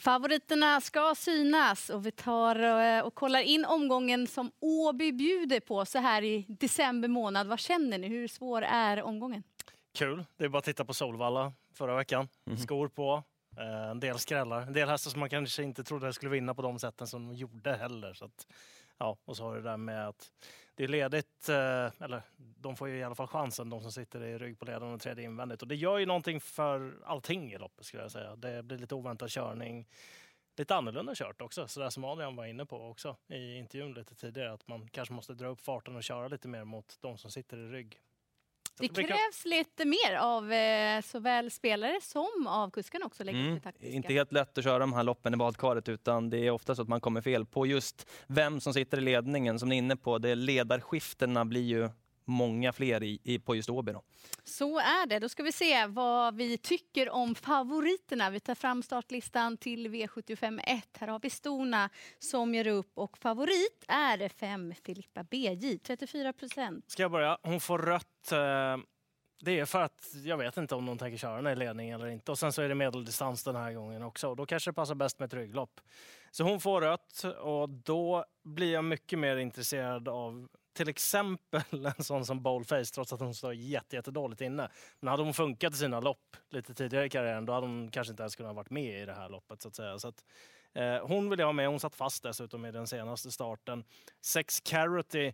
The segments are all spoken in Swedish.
Favoriterna ska synas och vi tar eh, och kollar in omgången som Åby bjuder på så här i december månad. Vad känner ni? Hur svår är omgången? Kul. Det är bara att titta på Solvalla förra veckan. Mm. Skor på, eh, en del skrällar. En del hästar som man kanske inte trodde skulle vinna på de sätten som de gjorde heller. Så att, ja, och så har det där med att det är ledigt, eh, eller de får ju i alla fall chansen, de som sitter i rygg på ledaren och tredje invändigt. Och det gör ju någonting för allting i loppet skulle jag säga. Det blir lite oväntad körning. Lite annorlunda kört också, så där som Adrian var inne på också i intervjun lite tidigare. Att man kanske måste dra upp farten och köra lite mer mot de som sitter i rygg. Det krävs lite mer av eh, såväl spelare som av kuskarna också. Mm. Inte helt lätt att köra de här loppen i badkaret utan det är ofta så att man kommer fel på just vem som sitter i ledningen. Som ni är inne på, det ledarskiftena blir ju många fler i, i, på just Åby. Så är det. Då ska vi se vad vi tycker om favoriterna. Vi tar fram startlistan till V75 Här har vi Stona som gör upp och favorit är 5 Filippa BJ, 34 procent. Ska jag börja? Hon får rött. Eh, det är för att jag vet inte om de tänker köra den i ledning eller inte. Och sen så är det medeldistans den här gången också. Och då kanske det passar bäst med ett rygglopp. Så hon får rött och då blir jag mycket mer intresserad av till exempel en sån som Boldface, trots att hon står jättedåligt inne. Men hade hon funkat i sina lopp lite tidigare i karriären, då hade hon kanske inte ens kunnat varit med i det här loppet. så att säga. Så att, eh, hon vill jag ha med. Hon satt fast dessutom i den senaste starten. Sex Carroty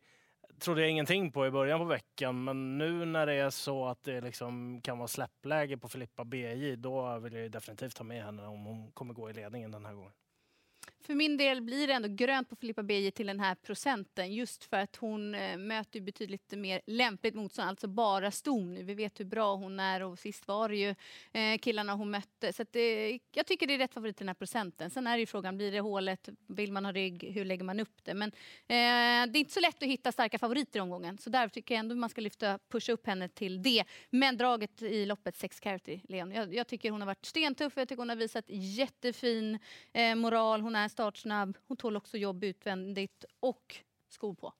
trodde jag ingenting på i början på veckan, men nu när det är så att det liksom kan vara släppläge på Filippa BJ, då vill jag definitivt ha med henne om hon kommer gå i ledningen den här gången. För min del blir det ändå grönt på Filippa Beje till den här procenten just för att hon eh, möter betydligt mer lämpligt motstånd, alltså bara ston nu. Vi vet hur bra hon är och sist var det ju eh, killarna hon mötte. Så det, eh, jag tycker det är rätt favorit till den här procenten. Sen är det ju frågan, blir det hålet? Vill man ha rygg? Hur lägger man upp det? Men eh, det är inte så lätt att hitta starka favoriter i omgången. Så där tycker jag ändå man ska lyfta, pusha upp henne till det. Men draget i loppet 6 Carity, Leon. Jag, jag, tycker hon har varit stentuff. Jag tycker hon har visat jättefin eh, moral. Hon är startsnabb, hon tål också jobb utvändigt och skor på.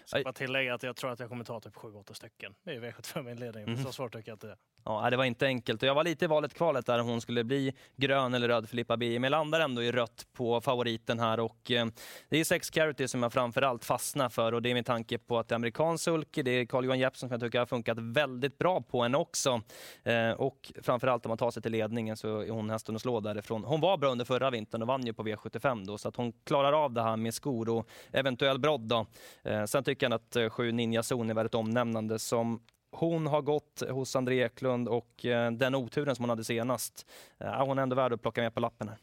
Jag ska bara tillägga att jag tror att jag kommer ta typ 7-8 stycken i V75-inledningen. Mm. Så svårt tycker jag inte det Ja, det var inte enkelt. Jag var lite i valet kvalet där hon skulle bli grön eller röd Filippa B. Men jag landar ändå i rött på favoriten här. Och, eh, det är Sex Carity som jag framförallt fastnar för och det är med tanke på att det är amerikansk sulky. Det är Carl-Johan Jeppsson som jag tycker har funkat väldigt bra på henne också. Eh, och framförallt om man tar sig till ledningen så är hon hästen att slå därifrån. Hon var bra under förra vintern och vann ju på V75 då så att hon klarar av det här med skor och eventuell brodd då. Eh, sen tycker jag att eh, sju Ninja Zon är väldigt omnämnande som hon har gått hos André Eklund och eh, den oturen som hon hade senast, eh, hon är ändå värd att plocka med på lappen här.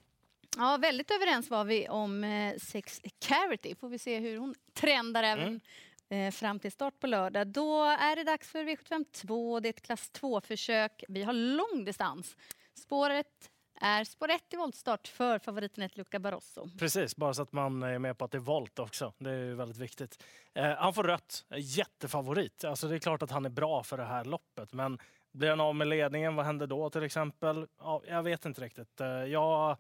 Ja, väldigt överens var vi om eh, Sex Carity. Får vi se hur hon trendar även mm. fram till start på lördag. Då är det dags för V75 2. Det är ett klass 2-försök. Vi har lång distans. Spåret är spår 1 i voltstart för favoriten ett Luca Barroso. Precis, bara så att man är med på att det är volt också. Det är väldigt viktigt. Eh, han får rött, jättefavorit. Alltså det är klart att han är bra för det här loppet, men blir han av med ledningen, vad händer då till exempel? Ja, jag vet inte riktigt. Eh, jag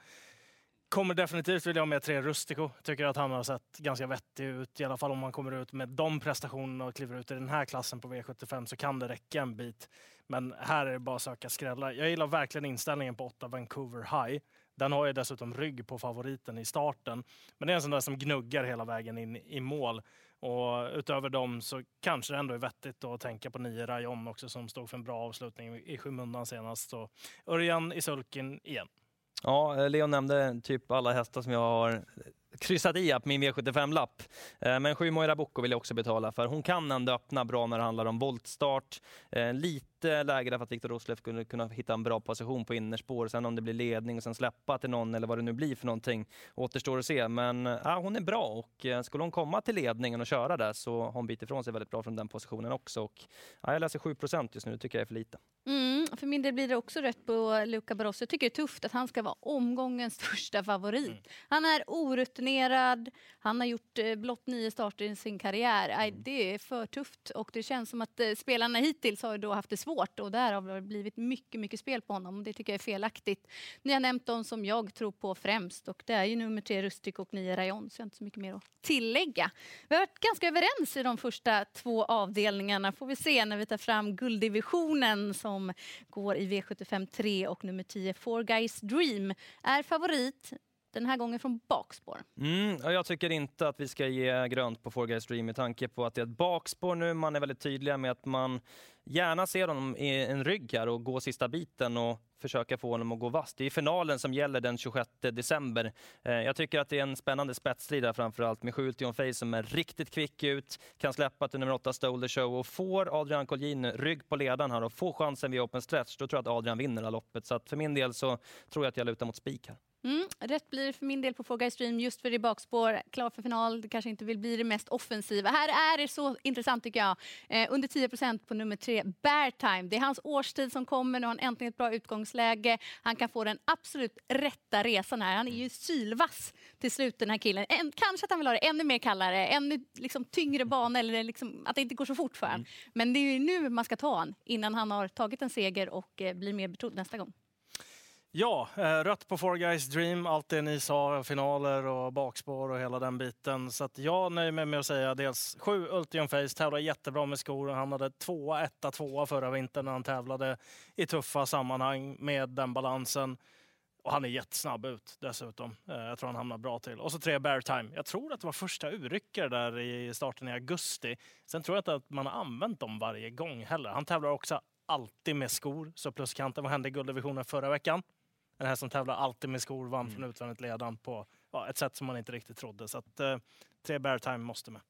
Kommer definitivt vilja ha med tre Rustico. Tycker att han har sett ganska vettig ut. I alla fall om man kommer ut med de prestationerna och kliver ut i den här klassen på V75 så kan det räcka en bit. Men här är det bara att söka skrälla. Jag gillar verkligen inställningen på 8 Vancouver High. Den har ju dessutom rygg på favoriten i starten. Men det är en sån där som gnuggar hela vägen in i mål. Och utöver dem så kanske det ändå är vettigt att tänka på nio Rayon också som stod för en bra avslutning i skymundan senast. Så Örjan i sulken igen. Ja, eh, Leon nämnde typ alla hästar som jag har kryssat i på min V75-lapp. Eh, men sju Moira Bocco vill jag också betala för. Hon kan ändå öppna bra när det handlar om voltstart. Eh, lite lägre för att Viktor Roslev skulle kunna hitta en bra position på innerspår. Sen om det blir ledning och sen släppa till någon eller vad det nu blir för någonting återstår att se. Men ja, hon är bra och skulle hon komma till ledningen och köra där så har hon bitit ifrån sig väldigt bra från den positionen också. Och, ja, jag läser 7% just nu, det tycker jag är för lite. Mm, för min del blir det också rätt på Luca Barroso. Jag tycker det är tufft att han ska vara omgångens största favorit. Mm. Han är orutinerad orutinerad. Han har gjort eh, blott nio starter i sin karriär. Aj, Mm. det är för tufft och det känns som att eh, spelarna hittills har då haft det svårt och där har det blivit mycket, mycket spel på honom. Det tycker jag är felaktigt. Ni har nämnt de som jag tror på främst och det är ju nummer tre Rustik och nio Rayon så jag har inte så mycket mer att tillägga. Vi har varit ganska överens i de första två avdelningarna. Får vi se när vi tar fram gulddivisionen som går i V75 3 och nummer 10 Four Guys Dream är favorit den här gången från bakspår. Mm, och jag tycker inte att vi ska ge grönt på Four Guys Dream med tanke på att det är ett bakspår nu. Man är väldigt tydliga med att man gärna ser honom i en rygg här och gå sista biten och försöka få honom att gå vass. Det är finalen som gäller den 26 december. Eh, jag tycker att det är en spännande spetsstrid där framförallt med Schulte Ultion Face som är riktigt kvick ut, kan släppa till nummer 8 Stolder Show och får Adrian Collin rygg på ledaren här och får chansen vid open stretch, då tror jag att Adrian vinner det här loppet. Så att för min del så tror jag att jag lutar mot spik här. Mm, rätt blir för min del på Four Guys Stream just för är bakspår. Klar för final, det kanske inte vill bli det mest offensiva. Här är det så intressant tycker jag. Eh, under 10% på nummer tre, Bear Time. Det är hans årstid som kommer, nu har han äntligen ett bra utgångsläge. Han kan få den absolut rätta resan här. Han är ju sylvass till slut den här killen. En, kanske att han vill ha det ännu mer kallare, ännu liksom, tyngre bana eller liksom, att det inte går så fort för honom. Men det är ju nu man ska ta honom innan han har tagit en seger och eh, blir mer betrodd nästa gång. Ja, eh, rött på Four Guys Dream, allt det ni sa, finaler och bakspår och hela den biten. Så att jag nöjer mig med att säga dels sju Ultium Face, tävlar jättebra med skor. Han hade tvåa, etta, tvåa förra vintern när han tävlade i tuffa sammanhang med den balansen. Och han är jättesnabb ut dessutom. Eh, jag tror han hamnar bra till. Och så tre Bear Time. Jag tror att det var första urryckare där i starten i augusti. Sen tror jag inte att man har använt dem varje gång heller. Han tävlar också alltid med skor, så pluskanten. Vad hände i gulddivisionen förra veckan? Den här som tävlar alltid med skor vann från utvändigt ledan på ja, ett sätt som man inte riktigt trodde. Så att eh, tre Bear Time måste med.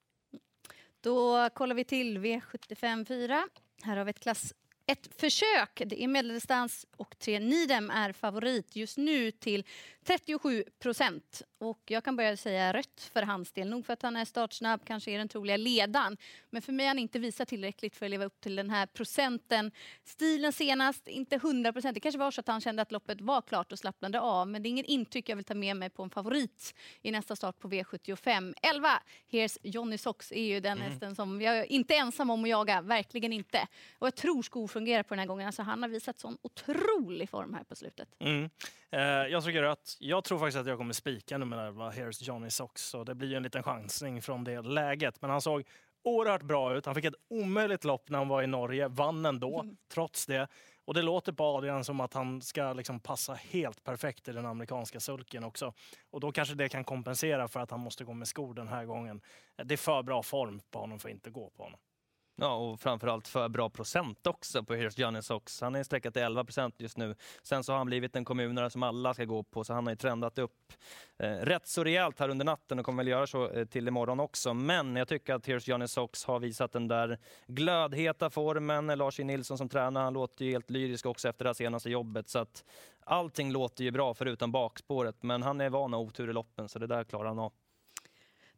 Då kollar vi till V75 4. Här har vi ett klass ett försök. Det är medeldistans och tre Nidem är favorit just nu till 37 procent. Och jag kan börja säga rött för hans del. Nog för att han är startsnabb, kanske är den troliga ledaren. Men för mig har han inte visat tillräckligt för att leva upp till den här procenten. Stilen senast, inte 100 procent. Det kanske var så att han kände att loppet var klart och slappnade av. Men det är ingen intryck jag vill ta med mig på en favorit i nästa start på V75. 11, Here's Johnny Sox är ju den hästen som jag är inte ensam om att jaga. Verkligen inte. Och jag tror skor fungerar på den här gången. Alltså han har visat sån otrolig form här på slutet. Mm. Eh, jag tycker rött. Jag tror faktiskt att jag kommer spika nummer 11, Here's Johnny Sox. Så det blir ju en liten chansning från det läget. Men han såg oerhört bra ut. Han fick ett omöjligt lopp när han var i Norge, vann ändå trots det. Och det låter på Adrian som att han ska liksom passa helt perfekt i den amerikanska sulken också. Och då kanske det kan kompensera för att han måste gå med skor den här gången. Det är för bra form på honom för att inte gå på honom. Ja, och framförallt för bra procent också på Here's Johnny Sox. Han är sträckat till 11 procent just nu. Sen så har han blivit en kommunare som alla ska gå på, så han har ju trendat upp eh, rätt så rejält här under natten och kommer väl göra så eh, till imorgon också. Men jag tycker att Here's Johnny Sox har visat den där glödheta formen. Lars E. Nilsson som tränar, han låter ju helt lyrisk också efter det här senaste jobbet. Så att allting låter ju bra förutom bakspåret, men han är van av otur i loppen, så det där klarar han av.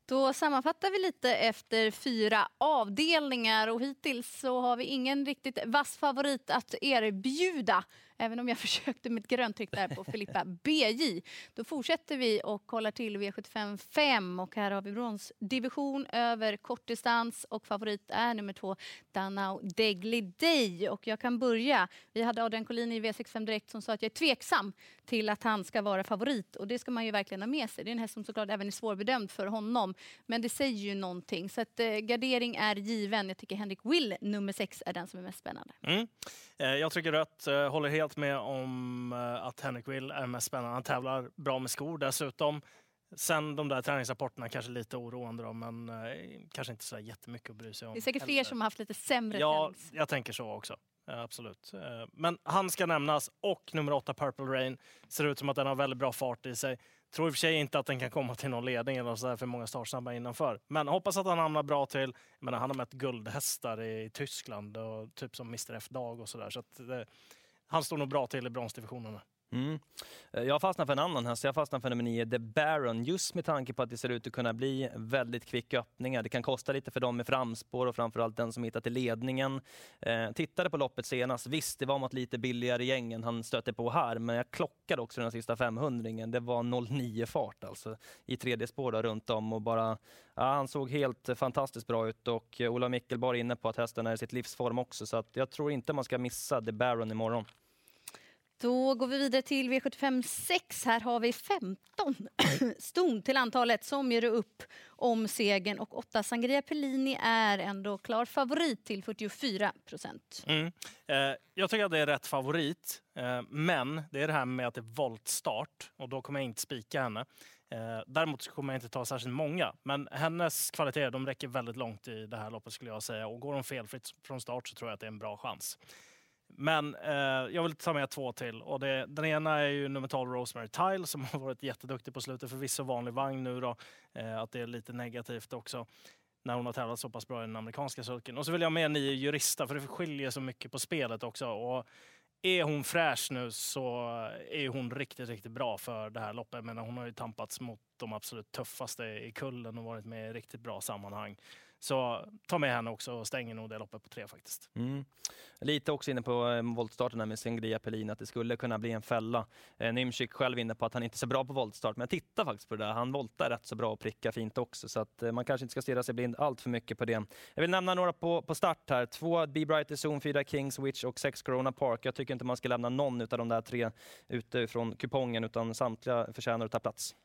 Då sammanfattar vi lite efter fyra avdelningar och hittills så har vi ingen riktigt vass favorit att erbjuda. Även om jag försökte med ett gröntryck där på Filippa BJ. Då fortsätter vi och kollar till V75 5 och här har vi bronsdivision över kortdistans och favorit är nummer två Danau Degli Day. Och jag kan börja. Vi hade Adrian Collin i V65 Direkt som sa att jag är tveksam till att han ska vara favorit och det ska man ju verkligen ha med sig. Det är en häst som såklart även är svårbedömd för honom. Men det säger ju någonting. Så att, eh, gardering är given. Jag tycker Henrik Will, nummer sex, är den som är mest spännande. Mm. Eh, Jag tycker rött. Eh, Håller helt med om eh, att Henrik Will är mest spännande. Han tävlar bra med skor dessutom. Sen de där träningsrapporterna kanske lite oroande då, men eh, kanske inte så jättemycket att bry sig om. Det är säkert fler som har haft lite sämre Ja, trends. jag tänker så också. Absolut. Eh, men han ska nämnas och nummer åtta Purple Rain ser ut som att den har väldigt bra fart i sig. Tror i och för sig inte att den kan komma till någon ledning eller så där för många startsnabba innanför. Men hoppas att han hamnar bra till. Men han har mött guldhästar i Tyskland och typ som Mr F Dag och sådär. Så det, eh, han står nog bra till i bronsdivisionerna. Mm. Eh, jag fastnar för en annan häst. Jag fastnar för nummer 9, The Baron. Just med tanke på att det ser ut att kunna bli väldigt kvick öppningar. Det kan kosta lite för dem med framspår och framförallt den som hittar till ledningen. Eh, tittade på loppet senast. Visst, det var mot lite billigare gängen han stötte på här, men jag klockade också den sista 500 Det var 09 fart alltså i tredje spår runt om och bara Ja, han såg helt fantastiskt bra ut och Ola Mickelborg inne på att hästen är i sitt livsform också så att jag tror inte man ska missa The Baron imorgon. Då går vi vidare till V75 6. Här har vi 15 ston till antalet som gör upp om segern och 8 Sangria Pellini är ändå klar favorit till 44 procent. Mm. Eh, jag tycker att det är rätt favorit, eh, men det är det här med att det är voltstart och då kommer jag inte spika henne. Eh, däremot kommer jag inte ta särskilt många, men hennes kvaliteter de räcker väldigt långt i det här loppet skulle jag säga. Och går hon felfritt från start så tror jag att det är en bra chans. Men eh, jag vill ta med två till. Och det, den ena är ju nummer 12 Rosemary Tile som har varit jätteduktig på slutet. Förvisso vanlig vagn nu då. Eh, att det är lite negativt också när hon har tävlat så pass bra i den amerikanska sulken. Och så vill jag med nio jurista för det skiljer så mycket på spelet också. Och är hon fräsch nu så är hon riktigt, riktigt bra för det här loppet. Men hon har ju tampats mot de absolut tuffaste i kullen och varit med i riktigt bra sammanhang. Så ta med henne också och stänger nog det loppet på tre faktiskt. Mm. Lite också inne på eh, voltstarten med Sengria Pelin, att det skulle kunna bli en fälla. Eh, Nymczyk själv inne på att han inte är så bra på voltstart, men jag tittar faktiskt på det där. Han voltar rätt så bra och prickar fint också, så att eh, man kanske inte ska stirra sig blind allt för mycket på det. Jag vill nämna några på, på start här. Två Be Brighter Zone, fyra Kings Witch och sex Corona Park. Jag tycker inte man ska lämna någon av de där tre ute från kupongen, utan samtliga förtjänar att ta plats.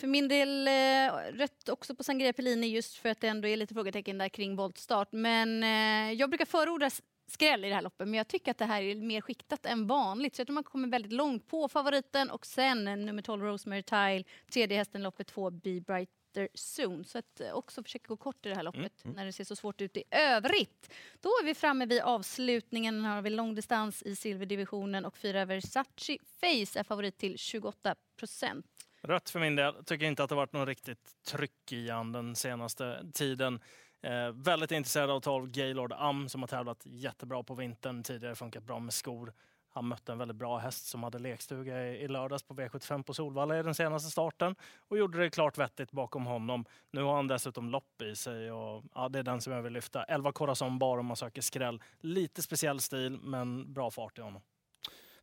För min del eh, rött också på Sangria Pellini just för att det ändå är lite frågetecken där kring voltstart. Men eh, jag brukar förorda skräll i det här loppet, men jag tycker att det här är mer skiktat än vanligt. Så jag tror man kommer väldigt långt på favoriten och sen nummer 12 Rosemary Tile, tredje hästen loppet 2 Be Brighter Soon. Så att eh, också försöka gå kort i det här loppet mm, mm. när det ser så svårt ut i övrigt. Då är vi framme vid avslutningen. Här har vi långdistans i silverdivisionen och fyra Versace Face är favorit till 28 procent. Rött för min del. Tycker inte att det varit något riktigt tryck i han den senaste tiden. Eh, väldigt intresserad av 12 Gaylord Am som har tävlat jättebra på vintern. Tidigare funkat bra med skor. Han mötte en väldigt bra häst som hade lekstuga i, i lördags på V75 på Solvalla i den senaste starten och gjorde det klart vettigt bakom honom. Nu har han dessutom lopp i sig och ja, det är den som jag vill lyfta. 11 Corazon Bar om man söker skräll. Lite speciell stil men bra fart i honom.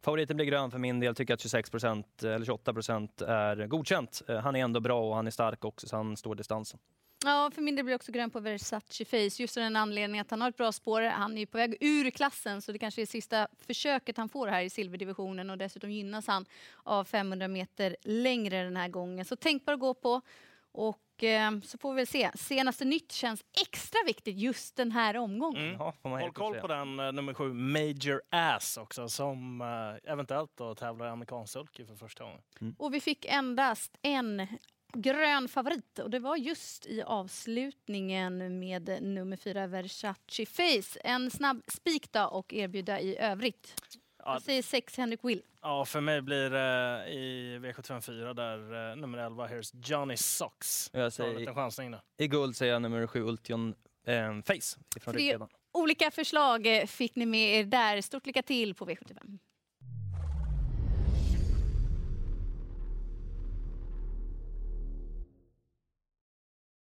Favoriten blir grön för min del. Tycker att 26 procent eh, eller 28 procent är godkänt. Eh, han är ändå bra och han är stark också så han står distansen. Ja, för min del blir också grön på Versace Face. Just av den anledningen att han har ett bra spår. Han är på väg ur klassen så det kanske är sista försöket han får här i silverdivisionen och dessutom gynnas han av 500 meter längre den här gången. Så tänkbar att gå på. Och eh, så får vi väl se. Senaste nytt känns extra viktigt just den här omgången. Mm. Ja, Håll koll på den uh, nummer sju, Major Ass också, som uh, eventuellt då tävlar i amerikansk sulky för första gången. Mm. Och vi fick endast en grön favorit och det var just i avslutningen med nummer fyra Versace Face. En snabb spik då och erbjuda i övrigt. Ja. Jag säger sex Henrik Will. Ja, för mig blir det i V754 där eh, nummer 11 Here's Johnny Socks. Jag säger, en chansning där. I guld säger jag nummer 7 Ultion eh, Face. Ifrån Tre olika förslag fick ni med er där. Stort lycka till på V75.